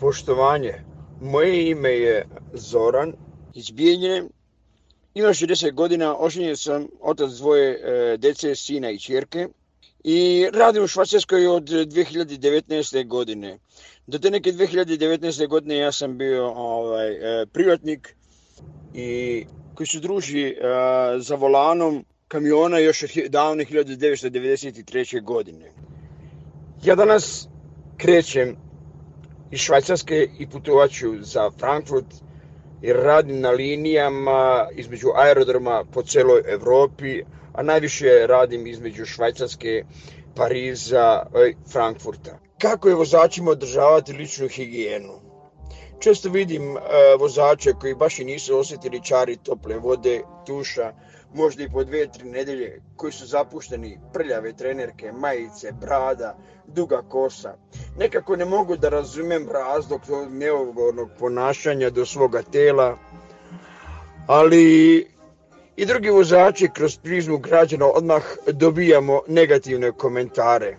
Poštovanje. Moje ime je Zoran iz Bijeljine. Imam 60 godina, oženjen sam otac dvoje e, dece, sina i čerke. I radim u Švacarskoj od 2019. godine. Do te neke 2019. godine ja sam bio ovaj, e, privatnik i koji se druži e, za volanom kamiona još od davne 1993. godine. Ja danas krećem iz Švajcarske i putovaću za Frankfurt jer radim na linijama između aerodroma po celoj Evropi, a najviše radim između Švajcarske, Pariza i Frankfurta. Kako je vozačima održavati ličnu higijenu? Često vidim e, vozače koji baš i nisu osjetili čari tople vode, tuša, možda i po dve, tri nedelje, koji su zapušteni, prljave trenerke, majice, brada, duga kosa. Nekako ne mogu da razumem razlog tog neovornog ponašanja do svoga tela, ali i drugi vozači kroz prizmu građana odmah dobijamo negativne komentare.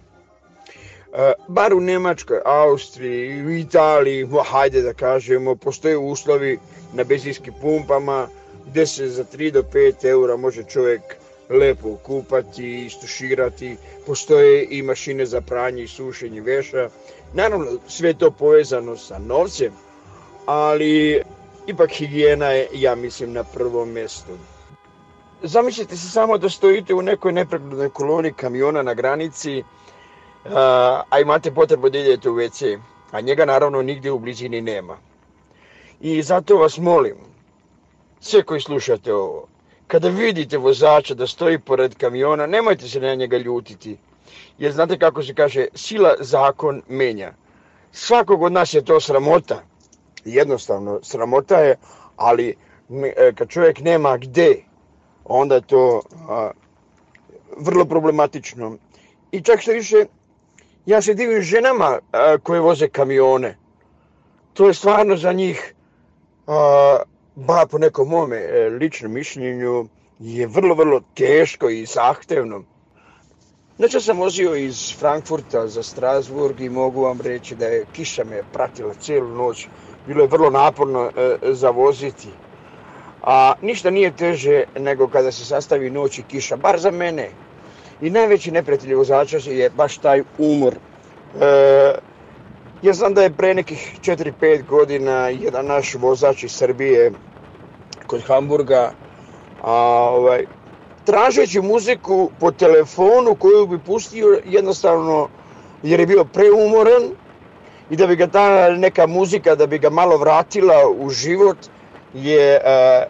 E, bar u Nemačkoj, Austriji, u Italiji, hajde da kažemo, postoje uslovi na benzinskim pumpama, gdje se za 3 do 5 eura može čovjek lepo kupati, istuširati, postoje i mašine za pranje i sušenje veša. Naravno, sve to povezano sa novcem, ali ipak higijena je, ja mislim, na prvom mjestu. Zamislite se samo da stojite u nekoj nepreglednoj koloni kamiona na granici, a imate potrebu da idete u WC, a njega naravno nigdje u blizini nema. I zato vas molim, sve koji slušate ovo, kada vidite vozača da stoji pored kamiona, nemojte se na njega ljutiti. Jer znate kako se kaže, sila zakon menja. Svakog od nas je to sramota. Jednostavno, sramota je, ali e, kad čovjek nema gde, onda je to a, vrlo problematično. I čak što više, ja se divim ženama a, koje voze kamione. To je stvarno za njih a, ba po nekom mome e, ličnom mišljenju, je vrlo, vrlo teško i zahtevno. Znači sam vozio iz Frankfurta za Strasburg i mogu vam reći da je kiša me pratila cijelu noć. Bilo je vrlo naporno e, za voziti. A ništa nije teže nego kada se sastavi noć i kiša, bar za mene. I najveći neprijatelj vozača je baš taj umor. E, ja znam da je pre nekih 4-5 godina jedan naš vozač iz Srbije kod Hamburga, a, ovaj, tražeći muziku po telefonu koju bi pustio jednostavno jer je bio preumoran i da bi ga ta neka muzika da bi ga malo vratila u život je a,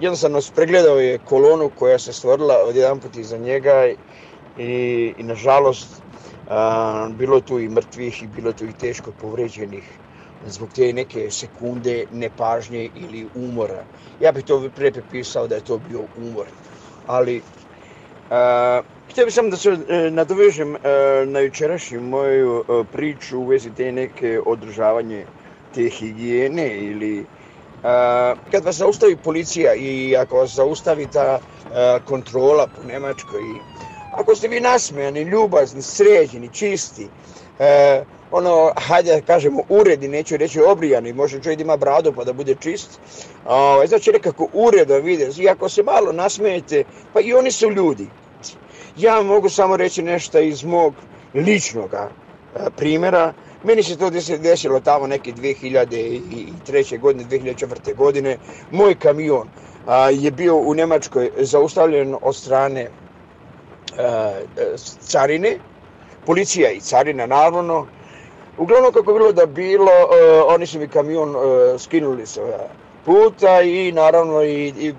jednostavno spregledao je kolonu koja se stvorila od jedan put iza njega i, i nažalost a, bilo tu i mrtvih i bilo tu i teško povređenih zbog te neke sekunde nepažnje ili umora. Ja bih to pre pisao da je to bio umor. Ali, uh, htio bih samo da se e, nadovežem e, na jučerašnju moju e, priču u vezi te neke održavanje te higijene ili uh, Eh, kad vas zaustavi policija i ako vas zaustavi ta eh, kontrola po Nemačkoj i ako ste vi nasmejani, ljubazni, sređeni, čisti, eh, ono, hajde da kažemo, uredi, neću reći obrijani, može čovjek ima bradu pa da bude čist, o, znači nekako uredo vide, i ako se malo nasmijete, pa i oni su ljudi. Ja mogu samo reći nešto iz mog ličnog primjera, meni se to desilo tamo neke 2003. godine, 2004. godine, moj kamion a, je bio u Nemačkoj zaustavljen od strane a, carine, policija i carina naravno, Uglavnom kako bilo da bilo, a, oni su mi kamion a, skinuli sa puta i naravno i, i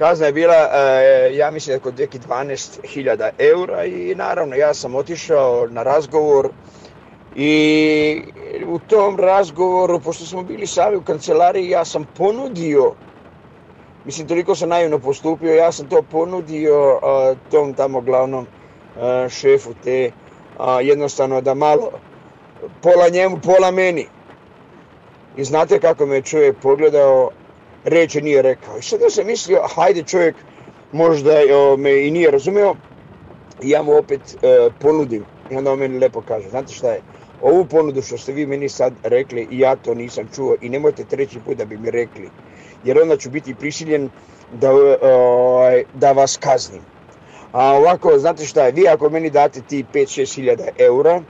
kazna je bila, uh, ja mislim, oko 12.000 eura i naravno ja sam otišao na razgovor i u tom razgovoru, pošto smo bili sami u kancelariji, ja sam ponudio, mislim toliko sam naivno postupio, ja sam to ponudio a, tom tamo glavnom a, šefu te, a, jednostavno da malo pola njemu, pola meni. I znate kako me čovjek pogledao, reče nije rekao. I sad ja sam mislio, hajde čovjek možda o, me i nije razumeo. Ja mu opet e, ponudim. I onda on meni lepo kaže, znate šta je, ovu ponudu što ste vi meni sad rekli i ja to nisam čuo i nemojte treći put da bi mi rekli, jer onda ću biti prisiljen da, ovaj, da vas kaznim. A ovako, znate šta je, vi ako meni date ti 5-6 hiljada eura,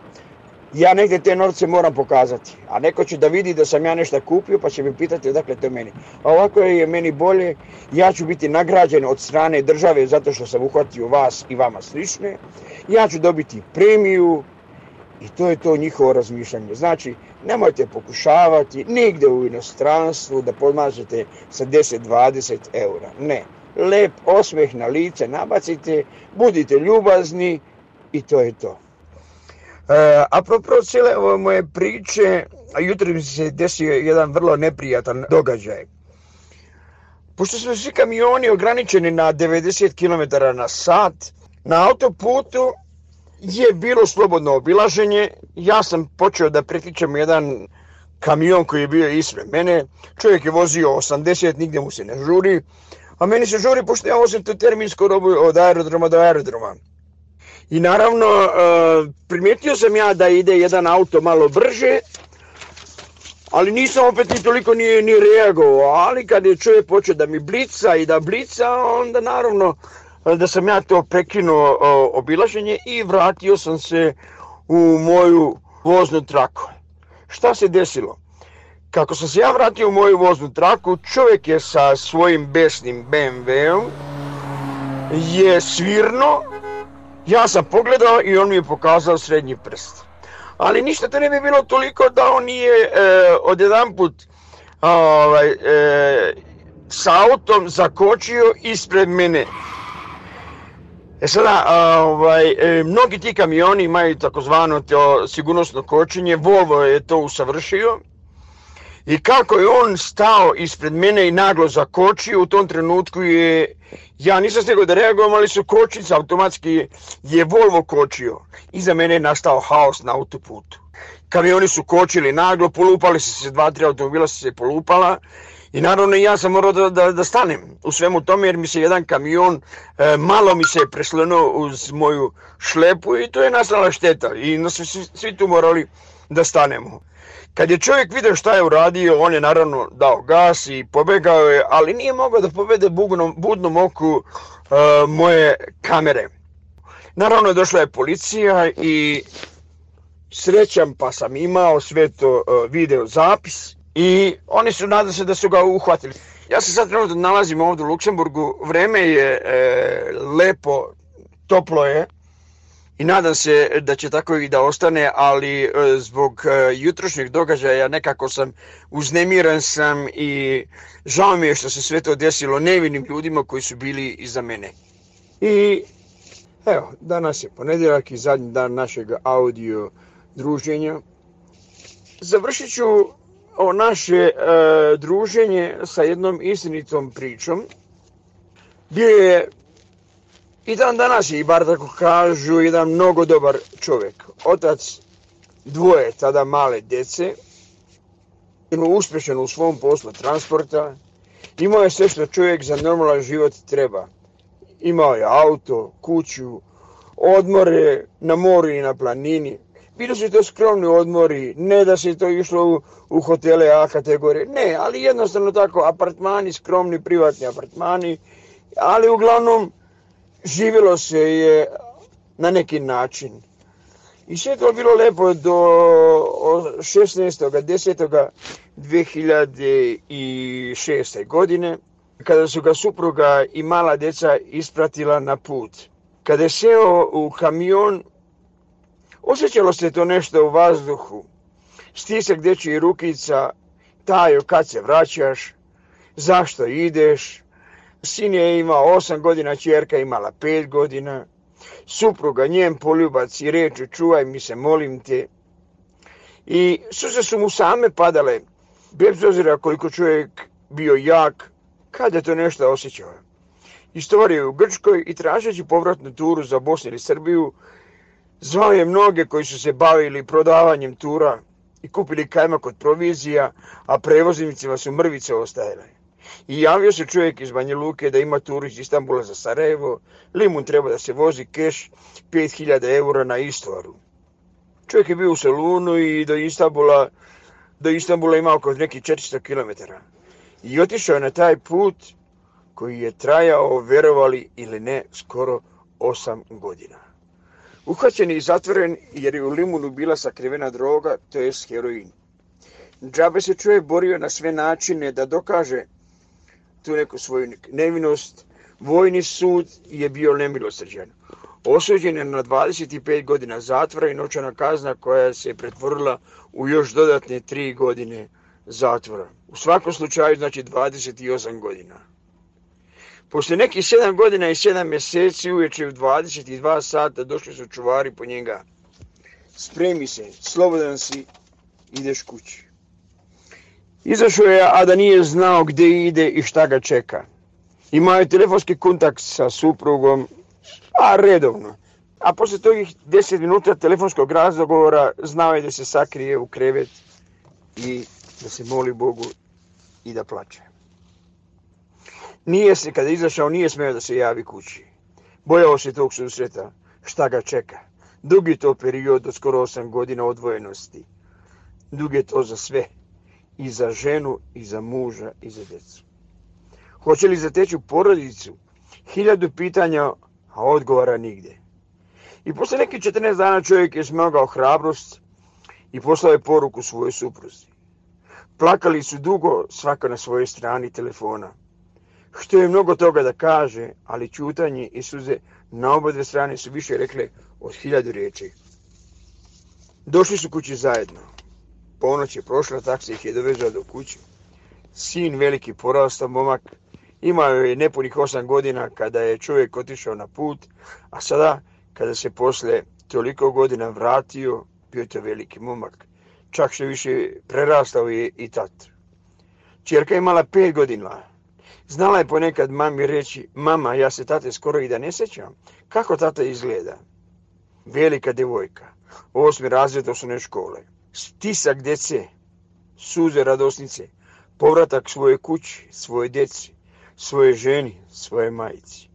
ja negdje te novce moram pokazati. A neko će da vidi da sam ja nešto kupio pa će mi pitati odakle to meni. A ovako je meni bolje, ja ću biti nagrađen od strane države zato što sam uhvatio vas i vama slične. Ja ću dobiti premiju i to je to njihovo razmišljanje. Znači, nemojte pokušavati nigde u inostranstvu da podmažete sa 10-20 eura. Ne. Lep osmeh na lice nabacite, budite ljubazni i to je to. E, apropo cijele ove moje priče, jutro mi se desio jedan vrlo neprijatan događaj. Pošto su svi kamioni ograničeni na 90 km na sat, na autoputu je bilo slobodno obilaženje. Ja sam počeo da pretičem jedan kamion koji je bio ispred mene. Čovjek je vozio 80, nigdje mu se ne žuri. A meni se žuri pošto ja vozim tu terminsku robu od aerodroma do aerodroma. I naravno, e, primijetio sam ja da ide jedan auto malo brže, ali nisam opet ni toliko ni, ni reagovao. Ali kad je čovjek počeo da mi blica i da blica, onda naravno e, da sam ja to prekinuo e, obilaženje i vratio sam se u moju voznu traku. Šta se desilo? Kako sam se ja vratio u moju voznu traku, čovjek je sa svojim besnim BMW-om je svirno Ja sam pogledao i on mi je pokazao srednji prst. Ali ništa to ne bi bilo toliko da on nije e, od jedan put ovaj, e, sa autom zakočio ispred mene. E sada, ovaj, e, mnogi ti kamioni imaju takozvano to sigurnosno kočenje, Volvo je to usavršio. I kako je on stao ispred mene i naglo zakočio, u tom trenutku je, ja nisam stigao da reagujem, ali su kočnice automatski, je Volvo kočio. Iza mene je nastao haos na autoputu. Kamioni su kočili naglo, polupali su se, dva, tri automobila su se polupala. I naravno ja sam morao da, da, da stanem u svemu tome jer mi se jedan kamion e, malo mi se je preslenuo uz moju šlepu i to je nastala šteta. I nas svi, svi tu morali da stanemo. Kad je čovjek vidio šta je uradio, on je naravno dao gas i pobegao je, ali nije mogao da povede bugnom, budnom oku uh, moje kamere. Naravno došla je policija i srećam pa sam imao sve to uh, video zapis i oni su nadali se da su ga uhvatili. Ja se sad trenutno nalazim ovdje u Luksemburgu, vreme je e, lepo, toplo je, I nadam se da će tako i da ostane, ali e, zbog e, jutrošnjeg događaja nekako sam uznemiran sam i žao mi je što se sve to desilo nevinim ljudima koji su bili iza mene. I evo, danas je ponedjeljak i zadnji dan našeg audio druženja. Završit ću o naše e, druženje sa jednom istinitom pričom. Bio je I dan danas je, i bar tako kažu, jedan mnogo dobar čovjek. Otac dvoje tada male djece, imao uspješan u svom poslu transporta, imao je sve što čovjek za normalan život treba. Imao je auto, kuću, odmore na moru i na planini. Bilo su to skromni odmori, ne da se to išlo u, u hotele A kategorije, ne, ali jednostavno tako, apartmani, skromni privatni apartmani, ali uglavnom živjelo se je na neki način. I sve to bilo lepo do 16.10.2006. godine, kada su ga supruga i mala djeca ispratila na put. Kada je seo u kamion, osjećalo se to nešto u vazduhu. Stisak dječji rukica, tajo kad se vraćaš, zašto ideš, Sin je imao 8 godina, čerka imala 5 godina. Supruga, njen poljubac i reče, čuvaj mi se, molim te. I suze su mu same padale, bez ozira koliko čovjek bio jak, kad je to nešto osjećao. Istovario u Grčkoj i tražeći povratnu turu za Bosnu ili Srbiju, zvao je mnoge koji su se bavili prodavanjem tura i kupili kajmak od provizija, a prevoznicima su mrvice ostajale. I javio se čovjek iz Banja Luke da ima tur iz Istanbula za Sarajevo. Limun treba da se vozi keš 5000 eura na istvaru. Čovjek je bio u Salunu i do Istanbula, do Istanbula ima oko neki 400 km. I otišao je na taj put koji je trajao, verovali ili ne, skoro 8 godina. Uhvaćen i zatvoren jer je u limunu bila sakrivena droga, to je heroin. Džabe se čovjek borio na sve načine da dokaže tu neku svoju nevinost. Vojni sud je bio nemilosrđan. Osuđen je na 25 godina zatvora i noćana kazna koja se pretvorila u još dodatne 3 godine zatvora. U svakom slučaju znači 28 godina. Posle nekih 7 godina i 7 mjeseci uveče u 22 sata došli su čuvari po njega. Spremi se, slobodan si, ideš kući. Izašao je, a da nije znao gdje ide i šta ga čeka. Imao je telefonski kontakt sa suprugom, a redovno. A posle togih 10 minuta telefonskog razgovora znao je da se sakrije u krevet i da se moli Bogu i da plače. Nije se, kada je izašao, nije smeo da se javi kući. Bojao se tog susreta, šta ga čeka. Dugi to period od skoro 8 godina odvojenosti. Dug je to za sve. I za ženu, i za muža, i za djecu. Hoće li zateći u porodicu? Hiljadu pitanja, a odgovara nigde. I posle nekih 14 dana čovjek je smogao hrabrost i poslao je poruku svojoj supruzi. Plakali su dugo, svaka na svojoj strani telefona. Što je mnogo toga da kaže, ali čutanje i suze na obadve strane su više rekle od hiljadu riječi. Došli su kući zajedno. Ponoć je prošla, taksi ih je dovezao do kuće. Sin veliki porastao momak, imao je nepunih osam godina kada je čovjek otišao na put, a sada kada se posle toliko godina vratio, bio to veliki momak. Čak što više prerastao je i tat. Čerka je imala pet godina. Znala je ponekad mami reći, mama, ja se tate skoro i da ne sećam. Kako tata izgleda? Velika devojka. Osmi razred osnovne škole. Stisak djece, suze radosnice, povratak svoje kući, svoje djeci, svoje ženi, svoje majici.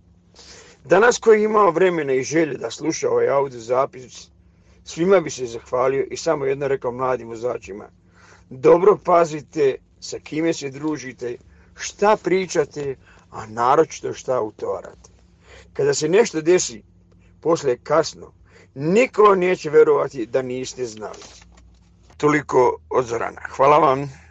Danas koji je imao vremena i želje da sluša ovaj audio zapis, svima bi se zahvalio i samo jedno rekao mladim vozačima. Dobro pazite sa kime se družite, šta pričate, a naročito šta utovarate. Kada se nešto desi, posle kasno, niko neće verovati da niste znali. Toliko od Zorana. Hvala vam.